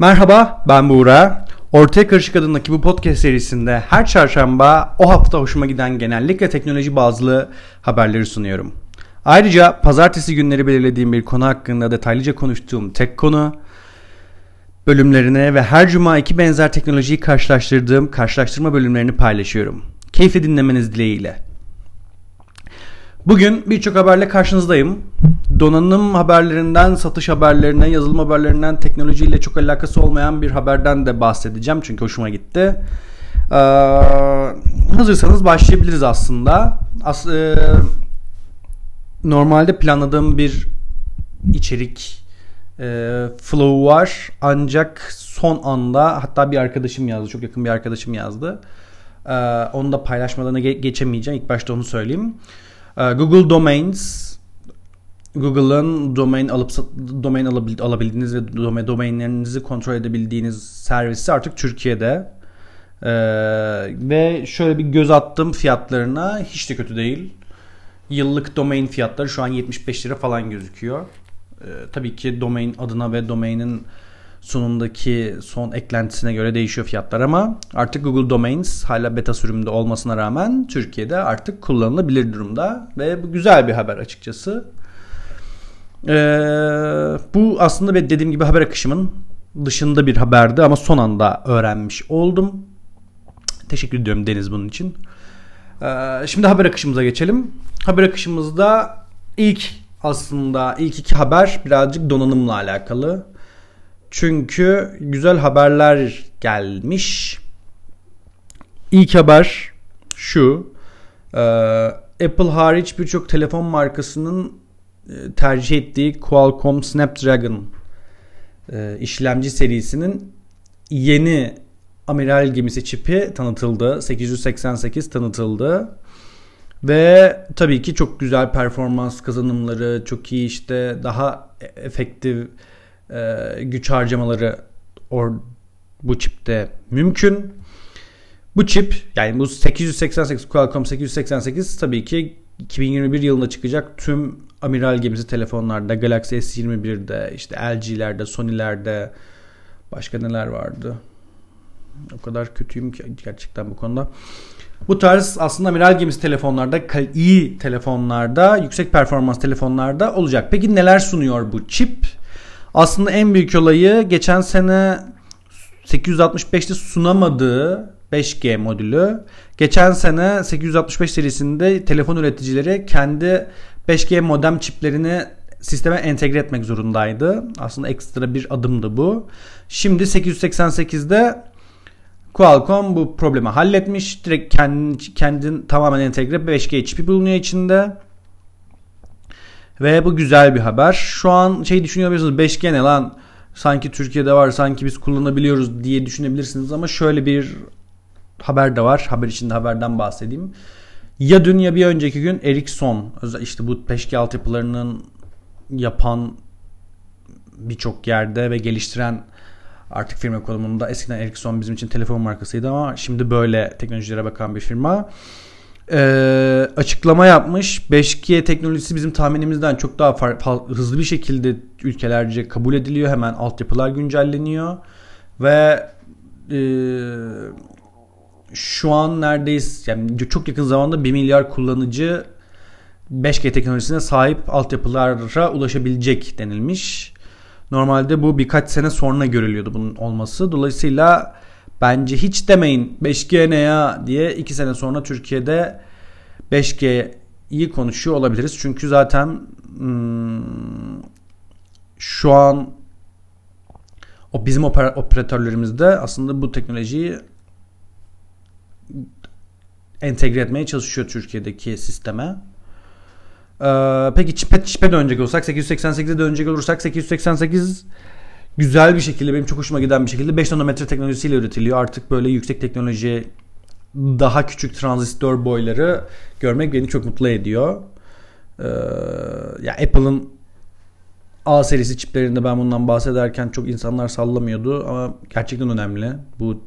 Merhaba ben Buğra. Ortaya Karışık adındaki bu podcast serisinde her çarşamba o hafta hoşuma giden genellikle teknoloji bazlı haberleri sunuyorum. Ayrıca pazartesi günleri belirlediğim bir konu hakkında detaylıca konuştuğum tek konu bölümlerine ve her cuma iki benzer teknolojiyi karşılaştırdığım karşılaştırma bölümlerini paylaşıyorum. Keyifli dinlemeniz dileğiyle. Bugün birçok haberle karşınızdayım. Donanım haberlerinden, satış haberlerine, yazılım haberlerinden, teknolojiyle çok alakası olmayan bir haberden de bahsedeceğim. Çünkü hoşuma gitti. Ee, hazırsanız başlayabiliriz aslında. As e, normalde planladığım bir içerik e, flow var. Ancak son anda hatta bir arkadaşım yazdı. Çok yakın bir arkadaşım yazdı. Ee, onu da paylaşmadan ge geçemeyeceğim. İlk başta onu söyleyeyim. Google Domains Google'ın domain alıp domain alabildiğiniz ve domain domainlerinizi kontrol edebildiğiniz servisi artık Türkiye'de. Ee, ve şöyle bir göz attım fiyatlarına hiç de kötü değil. Yıllık domain fiyatları şu an 75 lira falan gözüküyor. Ee, tabii ki domain adına ve domainin sonundaki son eklentisine göre değişiyor fiyatlar ama artık Google Domains hala beta sürümünde olmasına rağmen Türkiye'de artık kullanılabilir durumda ve bu güzel bir haber açıkçası. Ee, bu aslında dediğim gibi haber akışımın dışında bir haberdi ama son anda öğrenmiş oldum. Teşekkür ediyorum Deniz bunun için. Ee, şimdi haber akışımıza geçelim. Haber akışımızda ilk aslında ilk iki haber birazcık donanımla alakalı. Çünkü güzel haberler gelmiş. İlk haber şu. E, Apple hariç birçok telefon markasının e, tercih ettiği Qualcomm Snapdragon e, işlemci serisinin yeni amiral gemisi çipi tanıtıldı. 888 tanıtıldı. Ve tabii ki çok güzel performans kazanımları, çok iyi işte daha efektif e, güç harcamaları or, bu çipte mümkün. Bu çip yani bu 888 Qualcomm 888 tabii ki 2021 yılında çıkacak tüm amiral gemisi telefonlarda Galaxy S21'de işte LG'lerde Sony'lerde başka neler vardı. O kadar kötüyüm ki gerçekten bu konuda. Bu tarz aslında amiral gemisi telefonlarda iyi telefonlarda yüksek performans telefonlarda olacak. Peki neler sunuyor bu çip? Aslında en büyük olayı geçen sene 865'te sunamadığı 5G modülü. Geçen sene 865 serisinde telefon üreticileri kendi 5G modem çiplerini sisteme entegre etmek zorundaydı. Aslında ekstra bir adımdı bu. Şimdi 888'de Qualcomm bu problemi halletmiş. Direkt kendi, kendin tamamen entegre 5G çipi bulunuyor içinde. Ve bu güzel bir haber. Şu an şey düşünüyorsunuz 5G ne lan? Sanki Türkiye'de var, sanki biz kullanabiliyoruz diye düşünebilirsiniz ama şöyle bir haber de var. Haber içinde haberden bahsedeyim. Ya dün ya bir önceki gün Ericsson işte bu 5G altyapılarının yapan birçok yerde ve geliştiren artık firma konumunda eskiden Ericsson bizim için telefon markasıydı ama şimdi böyle teknolojilere bakan bir firma e, açıklama yapmış. 5G teknolojisi bizim tahminimizden çok daha far, hızlı bir şekilde ülkelerce kabul ediliyor. Hemen altyapılar güncelleniyor. Ve e, şu an neredeyse yani çok yakın zamanda 1 milyar kullanıcı 5G teknolojisine sahip altyapılara ulaşabilecek denilmiş. Normalde bu birkaç sene sonra görülüyordu bunun olması. Dolayısıyla Bence hiç demeyin 5G ne ya diye 2 sene sonra Türkiye'de 5G'yi konuşuyor olabiliriz. Çünkü zaten hmm, şu an o bizim oper, operatörlerimizde aslında bu teknolojiyi entegre etmeye çalışıyor Türkiye'deki sisteme. Ee, peki çipe, çipe dönecek olursak 888'e dönecek olursak 888 güzel bir şekilde benim çok hoşuma giden bir şekilde 5 nanometre teknolojisiyle üretiliyor. Artık böyle yüksek teknoloji daha küçük transistör boyları görmek beni çok mutlu ediyor. Ee, ya Apple'ın A serisi çiplerinde ben bundan bahsederken çok insanlar sallamıyordu ama gerçekten önemli. Bu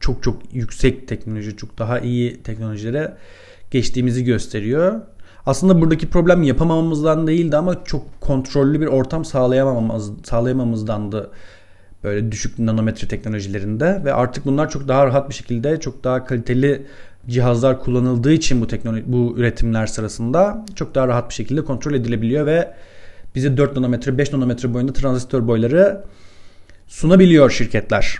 çok çok yüksek teknoloji, çok daha iyi teknolojilere geçtiğimizi gösteriyor. Aslında buradaki problem yapamamamızdan değildi ama çok kontrollü bir ortam sağlayamamamız, sağlayamamızdandı Böyle düşük nanometre teknolojilerinde ve artık bunlar çok daha rahat bir şekilde çok daha kaliteli cihazlar kullanıldığı için bu teknoloji bu üretimler sırasında çok daha rahat bir şekilde kontrol edilebiliyor ve bize 4 nanometre 5 nanometre boyunda transistör boyları sunabiliyor şirketler.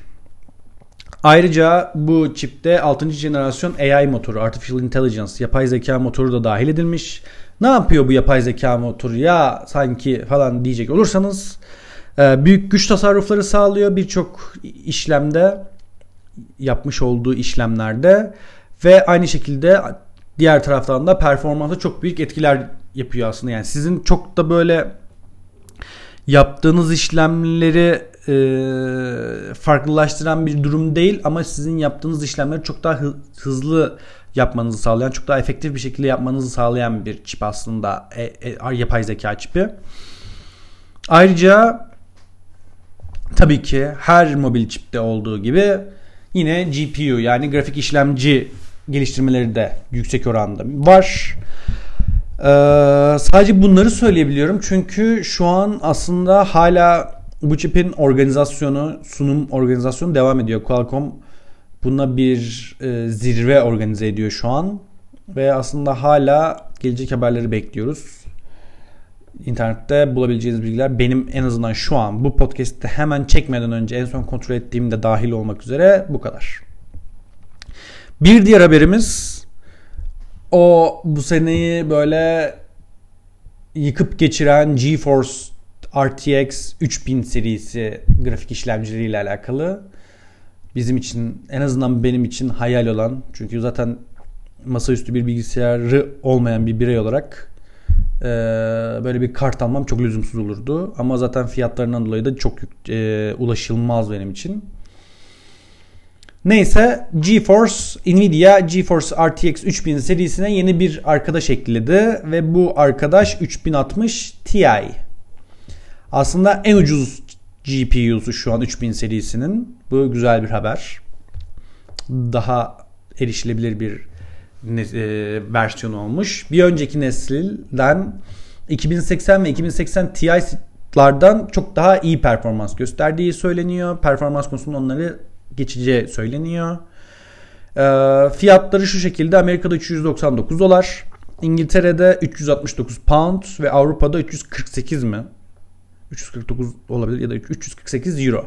Ayrıca bu çipte 6. jenerasyon AI motoru, Artificial Intelligence, yapay zeka motoru da dahil edilmiş. Ne yapıyor bu yapay zeka motoru ya sanki falan diyecek olursanız e, büyük güç tasarrufları sağlıyor birçok işlemde yapmış olduğu işlemlerde ve aynı şekilde diğer taraftan da performansa çok büyük etkiler yapıyor aslında. Yani sizin çok da böyle yaptığınız işlemleri e, farklılaştıran bir durum değil ama sizin yaptığınız işlemleri çok daha hızlı yapmanızı sağlayan, çok daha efektif bir şekilde yapmanızı sağlayan bir çip aslında e, e, yapay zeka çipi. Ayrıca tabii ki her mobil çipte olduğu gibi yine GPU yani grafik işlemci geliştirmeleri de yüksek oranda var. Ee, sadece bunları söyleyebiliyorum çünkü şu an aslında hala bu çipin organizasyonu, sunum organizasyonu devam ediyor. Qualcomm buna bir e, zirve organize ediyor şu an ve aslında hala gelecek haberleri bekliyoruz. İnternette bulabileceğiniz bilgiler benim en azından şu an bu podcast'te hemen çekmeden önce en son kontrol ettiğimde dahil olmak üzere bu kadar. Bir diğer haberimiz o bu seneyi böyle yıkıp geçiren GeForce RTX 3000 serisi grafik işlemcileriyle alakalı. Bizim için en azından benim için hayal olan çünkü zaten masaüstü bir bilgisayarı olmayan bir birey olarak e, böyle bir kart almam çok lüzumsuz olurdu. Ama zaten fiyatlarından dolayı da çok e, ulaşılmaz benim için. Neyse GeForce Nvidia GeForce RTX 3000 serisine yeni bir arkadaş ekledi ve bu arkadaş 3060 Ti. Aslında en ucuz GPU'su şu an 3000 serisinin. Bu güzel bir haber. Daha erişilebilir bir e, versiyon olmuş. Bir önceki nesilden 2080 ve 2080 Ti'lardan çok daha iyi performans gösterdiği söyleniyor. Performans konusunda onları geçici söyleniyor. E, fiyatları şu şekilde Amerika'da 399 dolar, İngiltere'de 369 pound ve Avrupa'da 348 mi? 349 olabilir ya da 348 euro.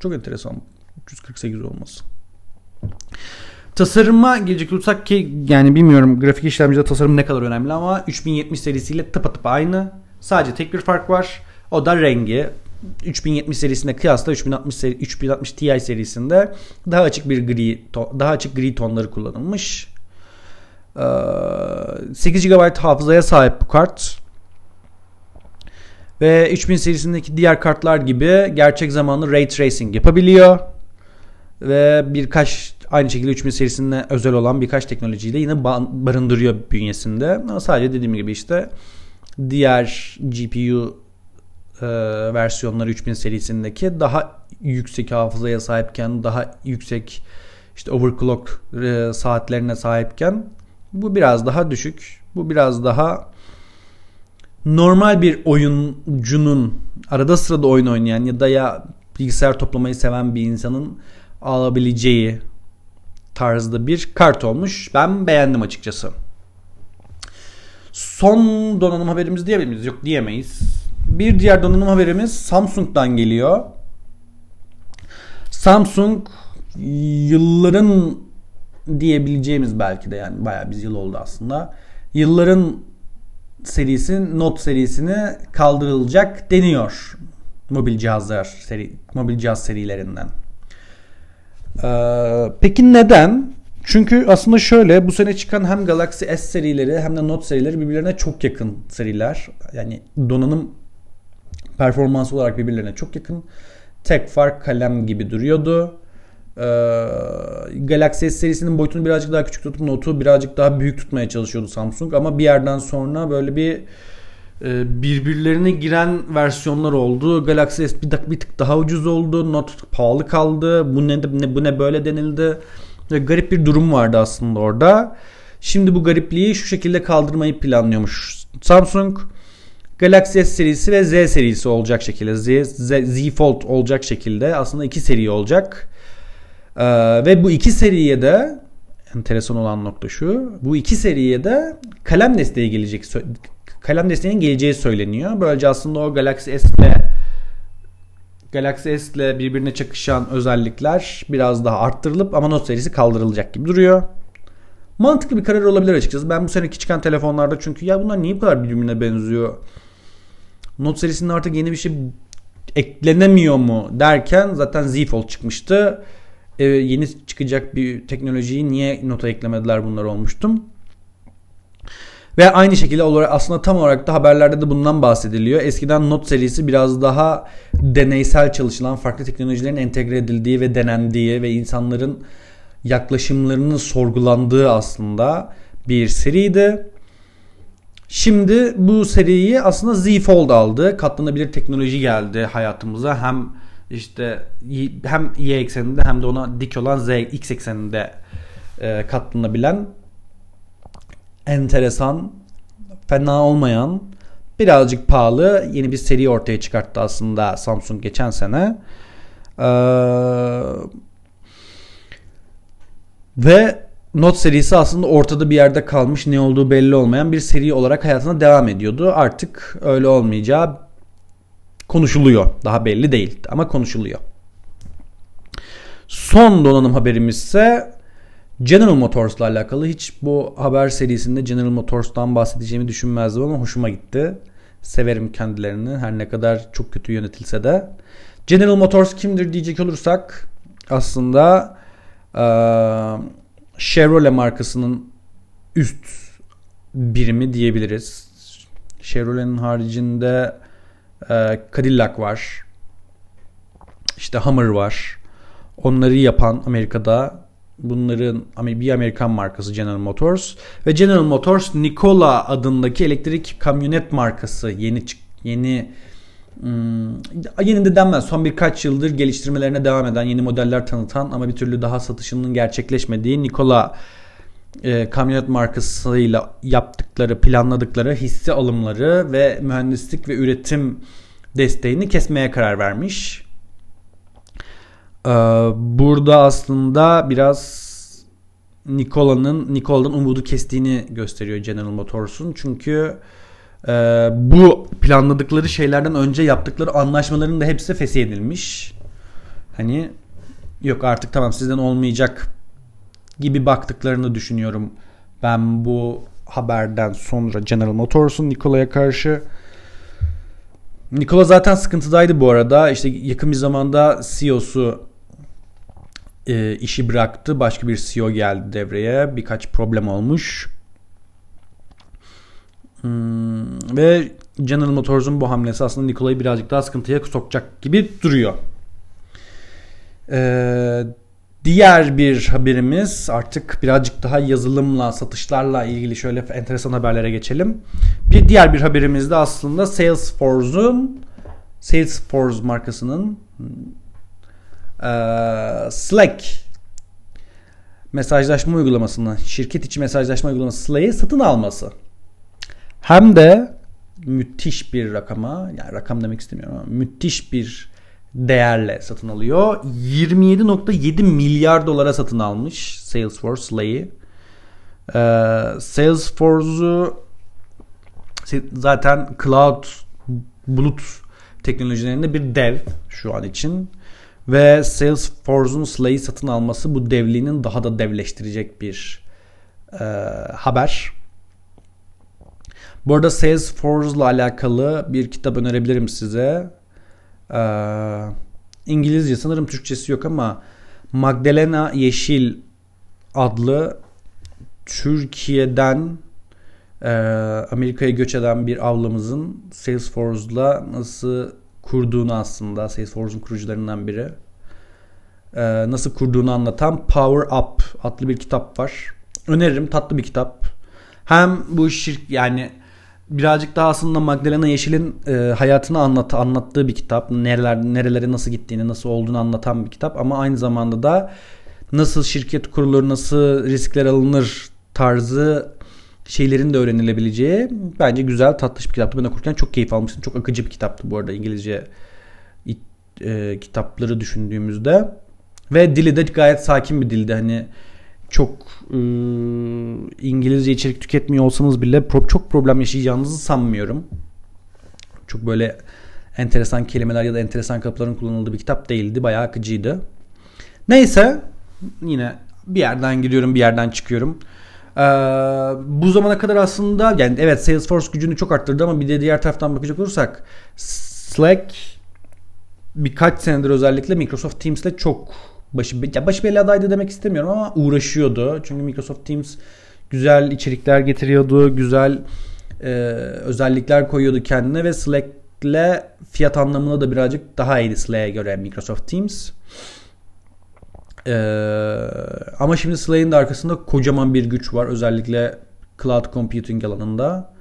Çok enteresan 348 olması. Tasarıma gelecek olursak ki yani bilmiyorum grafik işlemcide tasarım ne kadar önemli ama 3070 serisiyle tıpatıp aynı. Sadece tek bir fark var. O da rengi. 3070 serisine kıyasla 3060 seri, 3060 Ti serisinde daha açık bir gri daha açık gri tonları kullanılmış. 8 GB hafızaya sahip bu kart. Ve 3000 serisindeki diğer kartlar gibi gerçek zamanlı ray tracing yapabiliyor. Ve birkaç aynı şekilde 3000 serisinde özel olan birkaç teknolojiyle yine barındırıyor bünyesinde. Ama sadece dediğim gibi işte diğer GPU e, versiyonları 3000 serisindeki daha yüksek hafızaya sahipken daha yüksek işte overclock e, saatlerine sahipken bu biraz daha düşük. Bu biraz daha normal bir oyuncunun arada sırada oyun oynayan ya da ya bilgisayar toplamayı seven bir insanın alabileceği tarzda bir kart olmuş. Ben beğendim açıkçası. Son donanım haberimiz diyebilir miyiz? Yok diyemeyiz. Bir diğer donanım haberimiz Samsung'dan geliyor. Samsung yılların diyebileceğimiz belki de yani bayağı bir yıl oldu aslında. Yılların serisi Note serisini kaldırılacak deniyor. Mobil cihazlar seri, mobil cihaz serilerinden. Ee, peki neden? Çünkü aslında şöyle bu sene çıkan hem Galaxy S serileri hem de Note serileri birbirlerine çok yakın seriler. Yani donanım performansı olarak birbirlerine çok yakın. Tek fark kalem gibi duruyordu. Ee, Galaxy S serisinin boyutunu birazcık daha küçük tutup Note'u birazcık daha büyük tutmaya çalışıyordu Samsung. Ama bir yerden sonra böyle bir e, birbirlerine giren versiyonlar oldu. Galaxy S bir, bir tık daha ucuz oldu. Note pahalı kaldı. Bu ne, ne bu ne böyle denildi. Ve garip bir durum vardı aslında orada. Şimdi bu garipliği şu şekilde kaldırmayı planlıyormuş Samsung. Galaxy S serisi ve Z serisi olacak şekilde Z, Z, Z Fold olacak şekilde aslında iki seri olacak. Ee, ve bu iki seriye de enteresan olan nokta şu. Bu iki seriye de kalem desteği gelecek kalem desteğinin geleceği söyleniyor. Böylece aslında o Galaxy S ile Galaxy S ile birbirine çakışan özellikler biraz daha arttırılıp ama Note serisi kaldırılacak gibi duruyor. Mantıklı bir karar olabilir açıkçası. Ben bu seneki çıkan telefonlarda çünkü ya bunlar niye bu kadar birbirine benziyor? Note serisinde artık yeni bir şey eklenemiyor mu derken zaten Z Fold çıkmıştı. Yeni çıkacak bir teknolojiyi niye nota eklemediler bunlar olmuştum. Ve aynı şekilde olarak aslında tam olarak da haberlerde de bundan bahsediliyor. Eskiden Note serisi biraz daha deneysel çalışılan farklı teknolojilerin entegre edildiği ve denendiği ve insanların yaklaşımlarının sorgulandığı aslında bir seriydi. Şimdi bu seriyi aslında Z Fold aldı. Katlanabilir teknoloji geldi hayatımıza. Hem işte hem Y ekseninde hem de ona dik olan Z X ekseninde e, katlanabilen enteresan, fena olmayan, birazcık pahalı yeni bir seri ortaya çıkarttı aslında Samsung geçen sene. Ee, ve Note serisi aslında ortada bir yerde kalmış ne olduğu belli olmayan bir seri olarak hayatına devam ediyordu. Artık öyle olmayacağı konuşuluyor. Daha belli değil ama konuşuluyor. Son donanım haberimiz ise General Motors'la alakalı hiç bu haber serisinde General Motors'tan bahsedeceğimi düşünmezdim ama hoşuma gitti. Severim kendilerini her ne kadar çok kötü yönetilse de. General Motors kimdir diyecek olursak aslında e, Chevrolet markasının üst birimi diyebiliriz. Chevrolet'in haricinde e, Cadillac var. İşte Hummer var. Onları yapan Amerika'da bunların bir Amerikan markası General Motors ve General Motors Nikola adındaki elektrik kamyonet markası yeni yeni hmm, yeni de denmez son birkaç yıldır geliştirmelerine devam eden yeni modeller tanıtan ama bir türlü daha satışının gerçekleşmediği Nikola e, kamyonet markasıyla yaptıkları planladıkları hisse alımları ve mühendislik ve üretim desteğini kesmeye karar vermiş. Ee, burada aslında biraz Nikola'nın Nikola'dan umudu kestiğini gösteriyor General Motors'un. Çünkü e, bu planladıkları şeylerden önce yaptıkları anlaşmaların da hepsi feshedilmiş. Hani yok artık tamam sizden olmayacak gibi baktıklarını düşünüyorum. Ben bu haberden sonra General Motors'un Nikola'ya karşı Nikola zaten sıkıntıdaydı bu arada. İşte yakın bir zamanda CEO'su e, işi bıraktı. Başka bir CEO geldi devreye. Birkaç problem olmuş. Hmm, ve General Motors'un bu hamlesi aslında Nikola'yı birazcık daha sıkıntıya sokacak gibi duruyor. Ee, diğer bir haberimiz artık birazcık daha yazılımla, satışlarla ilgili şöyle enteresan haberlere geçelim. Bir diğer bir haberimiz de aslında Salesforce'un Salesforce markasının Slack mesajlaşma uygulamasını, şirket içi mesajlaşma uygulaması Slack'i satın alması. Hem de müthiş bir rakama, yani rakam demek istemiyorum ama müthiş bir değerle satın alıyor. 27.7 milyar dolara satın almış Salesforce Slack'i. Ee, Salesforce'u zaten cloud bulut teknolojilerinde bir dev şu an için. Ve Salesforce'un Slay'i satın alması bu devliğinin daha da devleştirecek bir e, haber. Bu arada Salesforce ile alakalı bir kitap önerebilirim size. Ee, İngilizce sanırım Türkçesi yok ama Magdalena Yeşil adlı Türkiye'den e, Amerika'ya göç eden bir avlamızın Salesforce'la nasıl kurduğunu aslında Salesforce'un kurucularından biri. Ee, nasıl kurduğunu anlatan Power Up adlı bir kitap var. Öneririm tatlı bir kitap. Hem bu şirk yani birazcık daha aslında Magdalena Yeşil'in e, hayatını anlat anlattığı bir kitap. Nereler nerelere nasıl gittiğini, nasıl olduğunu anlatan bir kitap ama aynı zamanda da nasıl şirket kurulur, nasıl riskler alınır tarzı şeylerin de öğrenilebileceği bence güzel tatlış bir kitaptı. Ben okurken çok keyif almıştım. Çok akıcı bir kitaptı bu arada İngilizce e, kitapları düşündüğümüzde. Ve dili de gayet sakin bir dildi. Hani çok e, İngilizce içerik tüketmiyor olsanız bile pro- çok problem yaşayacağınızı sanmıyorum. Çok böyle enteresan kelimeler ya da enteresan kalıpların kullanıldığı bir kitap değildi. Bayağı akıcıydı. Neyse yine bir yerden giriyorum bir yerden çıkıyorum. Ee, bu zamana kadar aslında yani evet Salesforce gücünü çok arttırdı ama bir de diğer taraftan bakacak olursak Slack birkaç senedir özellikle Microsoft Teams'le çok başı, ya başı belli adaydı demek istemiyorum ama uğraşıyordu. Çünkü Microsoft Teams güzel içerikler getiriyordu, güzel e, özellikler koyuyordu kendine ve Slack'le fiyat anlamında da birazcık daha iyiydi Slack'e göre Microsoft Teams. Ee, ama şimdi Slack'in de arkasında kocaman bir güç var. Özellikle cloud computing alanında.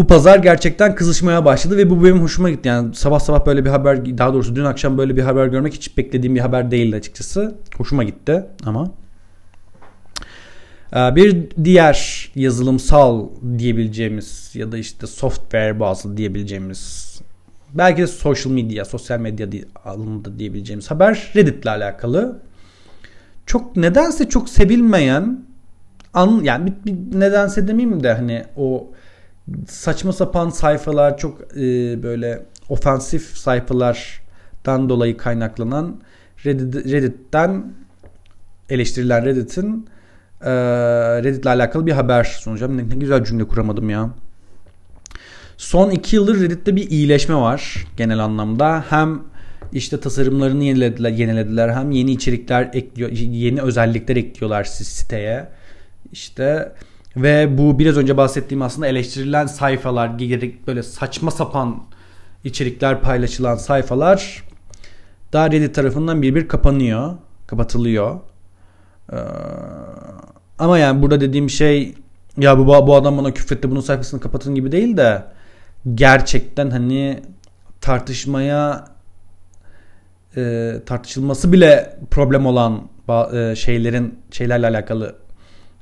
Bu pazar gerçekten kızışmaya başladı ve bu benim hoşuma gitti. Yani sabah sabah böyle bir haber, daha doğrusu dün akşam böyle bir haber görmek hiç beklediğim bir haber değildi açıkçası. Hoşuma gitti ama. Ee, bir diğer yazılımsal diyebileceğimiz ya da işte software bazlı diyebileceğimiz belki de social media, sosyal medya alanında diyebileceğimiz haber Reddit ile alakalı. Çok nedense çok sevilmeyen an yani bir, bir nedense demeyeyim de hani o saçma sapan sayfalar çok e, böyle ofensif sayfalardan dolayı kaynaklanan Reddit, Reddit'ten eleştirilen Reddit'in e, Reddit'le alakalı bir haber sunacağım. Ne, ne güzel cümle kuramadım ya. Son iki yıldır Reddit'te bir iyileşme var genel anlamda. Hem işte tasarımlarını yenilediler, yenilediler hem yeni içerikler ekliyor, yeni özellikler ekliyorlar siteye. İşte ve bu biraz önce bahsettiğim aslında eleştirilen sayfalar, böyle saçma sapan içerikler paylaşılan sayfalar daha Reddit tarafından bir bir kapanıyor, kapatılıyor. Ee, ama yani burada dediğim şey ya bu bu adam bana küfretti bunun sayfasını kapatın gibi değil de gerçekten hani tartışmaya e, tartışılması bile problem olan e, şeylerin şeylerle alakalı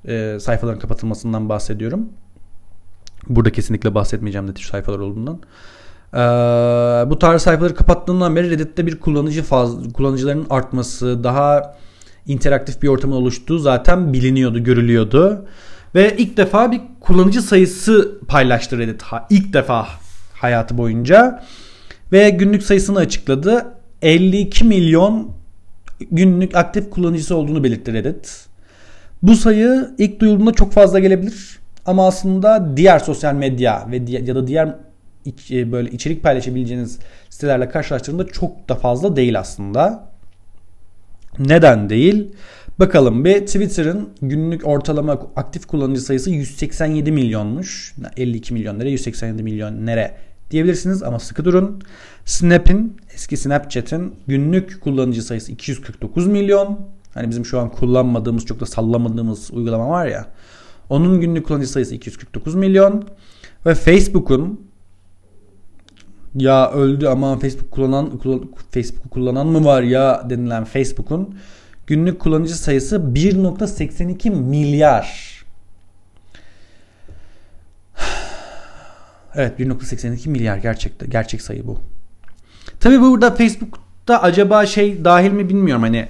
e, sayfaların kapatılmasından bahsediyorum. Burada kesinlikle bahsetmeyeceğim tür sayfalar olduğundan. E, bu tarz sayfaları kapattığından beri Reddit'te bir kullanıcı faz, kullanıcıların artması, daha interaktif bir ortamın oluştuğu zaten biliniyordu, görülüyordu. Ve ilk defa bir kullanıcı sayısı paylaştı Reddit. İlk defa hayatı boyunca. Ve günlük sayısını açıkladı. 52 milyon günlük aktif kullanıcısı olduğunu belirtti Reddit. Bu sayı ilk duyulduğunda çok fazla gelebilir. Ama aslında diğer sosyal medya ve ya da diğer iç, e, böyle içerik paylaşabileceğiniz sitelerle karşılaştırdığında çok da fazla değil aslında. Neden değil? Bakalım bir Twitter'ın günlük ortalama aktif kullanıcı sayısı 187 milyonmuş. 52 milyon lira 187 milyon nere diyebilirsiniz ama sıkı durun. Snap'in eski Snapchat'in günlük kullanıcı sayısı 249 milyon. Hani bizim şu an kullanmadığımız çok da sallamadığımız uygulama var ya. Onun günlük kullanıcı sayısı 249 milyon. Ve Facebook'un ya öldü ama Facebook kullanan Facebook kullanan mı var ya denilen Facebook'un günlük kullanıcı sayısı 1.82 milyar. Evet 1.82 milyar gerçekte gerçek sayı bu. Tabii burada Facebook'ta acaba şey dahil mi bilmiyorum hani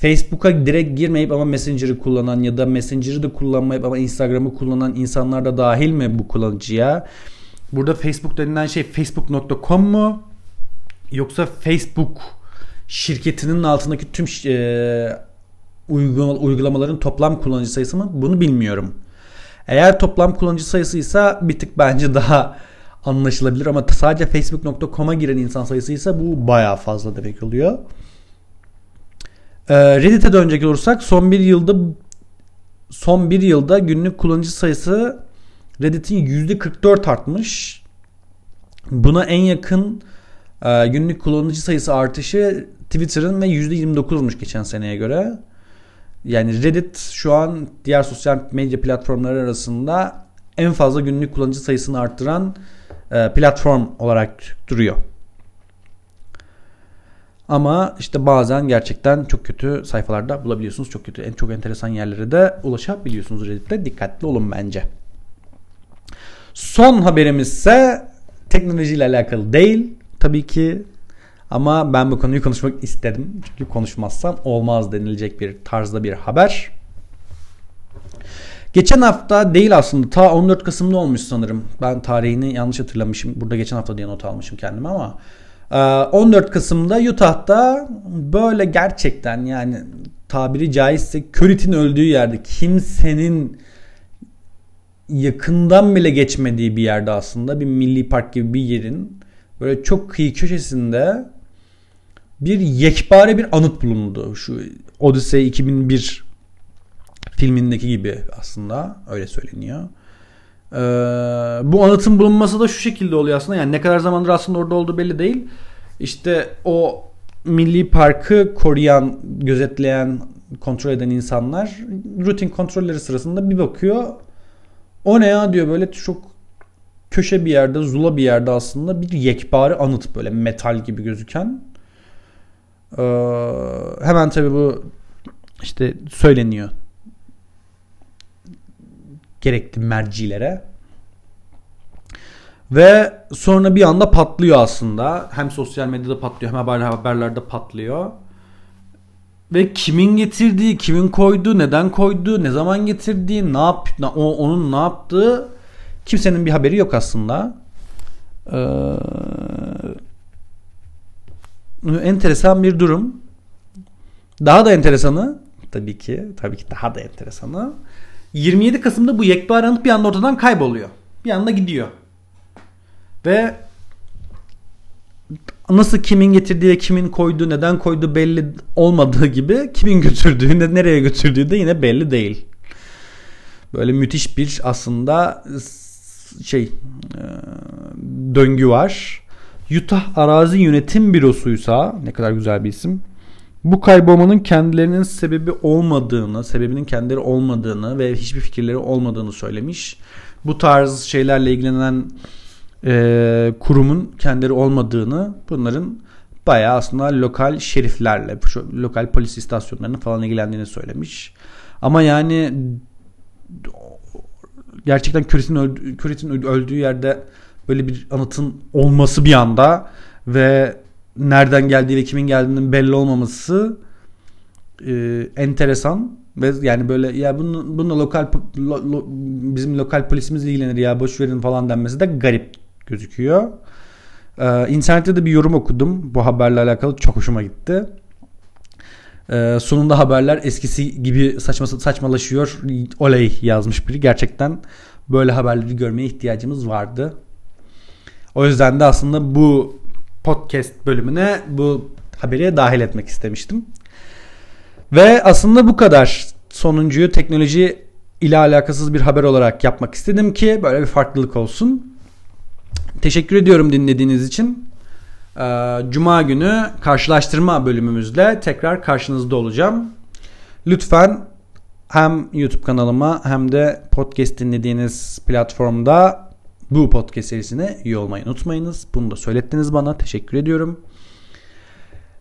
Facebook'a direkt girmeyip ama Messenger'ı kullanan ya da Messenger'ı da kullanmayıp ama Instagram'ı kullanan insanlar da dahil mi bu kullanıcıya? Burada Facebook denilen şey facebook.com mu? Yoksa Facebook şirketinin altındaki tüm e, uygulamaların toplam kullanıcı sayısı mı? Bunu bilmiyorum. Eğer toplam kullanıcı sayısıysa bir tık bence daha anlaşılabilir ama sadece facebook.com'a giren insan sayısıysa bu baya fazla demek oluyor. Ee, Reddit'e dönecek olursak son bir yılda son bir yılda günlük kullanıcı sayısı Reddit'in %44 artmış. Buna en yakın e, günlük kullanıcı sayısı artışı Twitter'ın ve %29'muş geçen seneye göre. Yani Reddit şu an diğer sosyal medya platformları arasında en fazla günlük kullanıcı sayısını arttıran e, platform olarak duruyor. Ama işte bazen gerçekten çok kötü sayfalarda bulabiliyorsunuz. Çok kötü, en çok enteresan yerlere de ulaşabiliyorsunuz Reddit'te. Dikkatli olun bence. Son haberimiz ise teknolojiyle alakalı değil. Tabii ki ama ben bu konuyu konuşmak istedim. Çünkü konuşmazsam olmaz denilecek bir tarzda bir haber. Geçen hafta değil aslında ta 14 Kasım'da olmuş sanırım. Ben tarihini yanlış hatırlamışım. Burada geçen hafta diye not almışım kendime ama 14 Kasım'da Utah'ta böyle gerçekten yani tabiri caizse Curry'tin öldüğü yerde kimsenin yakından bile geçmediği bir yerde aslında bir milli park gibi bir yerin böyle çok kıyı köşesinde bir yekpare bir anıt bulundu. Şu Odyssey 2001 filmindeki gibi aslında öyle söyleniyor. Ee, bu anıtın bulunması da şu şekilde oluyor aslında. Yani ne kadar zamandır aslında orada olduğu belli değil. İşte o milli parkı koruyan, gözetleyen, kontrol eden insanlar rutin kontrolleri sırasında bir bakıyor. O ne ya diyor böyle çok köşe bir yerde, zula bir yerde aslında bir yekpare anıt böyle metal gibi gözüken. Ee, hemen tabi bu işte söyleniyor gerekli mercilere. Ve sonra bir anda patlıyor aslında. Hem sosyal medyada patlıyor hem haber, haberlerde patlıyor. Ve kimin getirdiği, kimin koyduğu, neden koyduğu, ne zaman getirdiği, ne yap, o, onun ne yaptığı kimsenin bir haberi yok aslında. Ee, enteresan bir durum. Daha da enteresanı tabii ki, tabii ki daha da enteresanı 27 Kasım'da bu yekpare anıt bir anda ortadan kayboluyor. Bir anda gidiyor. Ve nasıl kimin getirdiği, kimin koyduğu, neden koyduğu belli olmadığı gibi kimin götürdüğü, nereye götürdüğü de yine belli değil. Böyle müthiş bir aslında şey e, döngü var. Utah Arazi Yönetim Bürosu'ysa ne kadar güzel bir isim bu kaybolmanın kendilerinin sebebi olmadığını, sebebinin kendileri olmadığını ve hiçbir fikirleri olmadığını söylemiş. Bu tarz şeylerle ilgilenen e, kurumun kendileri olmadığını, bunların bayağı aslında lokal şeriflerle, lokal polis istasyonlarının falan ilgilendiğini söylemiş. Ama yani gerçekten Kürit'in Kürit'in öldüğü yerde böyle bir anıtın olması bir anda ve nereden geldiği ve kimin geldiğinin belli olmaması e, enteresan ve yani böyle ya bunun bununla lokal lo, lo, bizim lokal polisimiz ilgilenir ya boş verin falan denmesi de garip gözüküyor. Ee, internette de bir yorum okudum bu haberle alakalı çok hoşuma gitti. Ee, sonunda haberler eskisi gibi saçma saçmalaşıyor. Oley yazmış biri. Gerçekten böyle haberleri görmeye ihtiyacımız vardı. O yüzden de aslında bu podcast bölümüne bu haberi dahil etmek istemiştim. Ve aslında bu kadar. Sonuncuyu teknoloji ile alakasız bir haber olarak yapmak istedim ki böyle bir farklılık olsun. Teşekkür ediyorum dinlediğiniz için. Ee, Cuma günü karşılaştırma bölümümüzle tekrar karşınızda olacağım. Lütfen hem YouTube kanalıma hem de podcast dinlediğiniz platformda bu podcast serisine üye olmayı unutmayınız. Bunu da söylettiniz bana. Teşekkür ediyorum.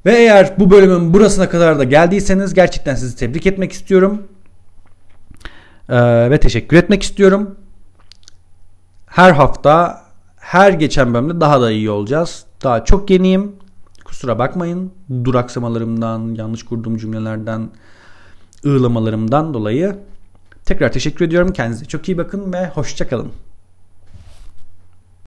Ve eğer bu bölümün burasına kadar da geldiyseniz gerçekten sizi tebrik etmek istiyorum. Ee, ve teşekkür etmek istiyorum. Her hafta, her geçen bölümde daha da iyi olacağız. Daha çok yeniyim. Kusura bakmayın. Duraksamalarımdan, yanlış kurduğum cümlelerden, ığlamalarımdan dolayı. Tekrar teşekkür ediyorum. Kendinize çok iyi bakın ve hoşçakalın.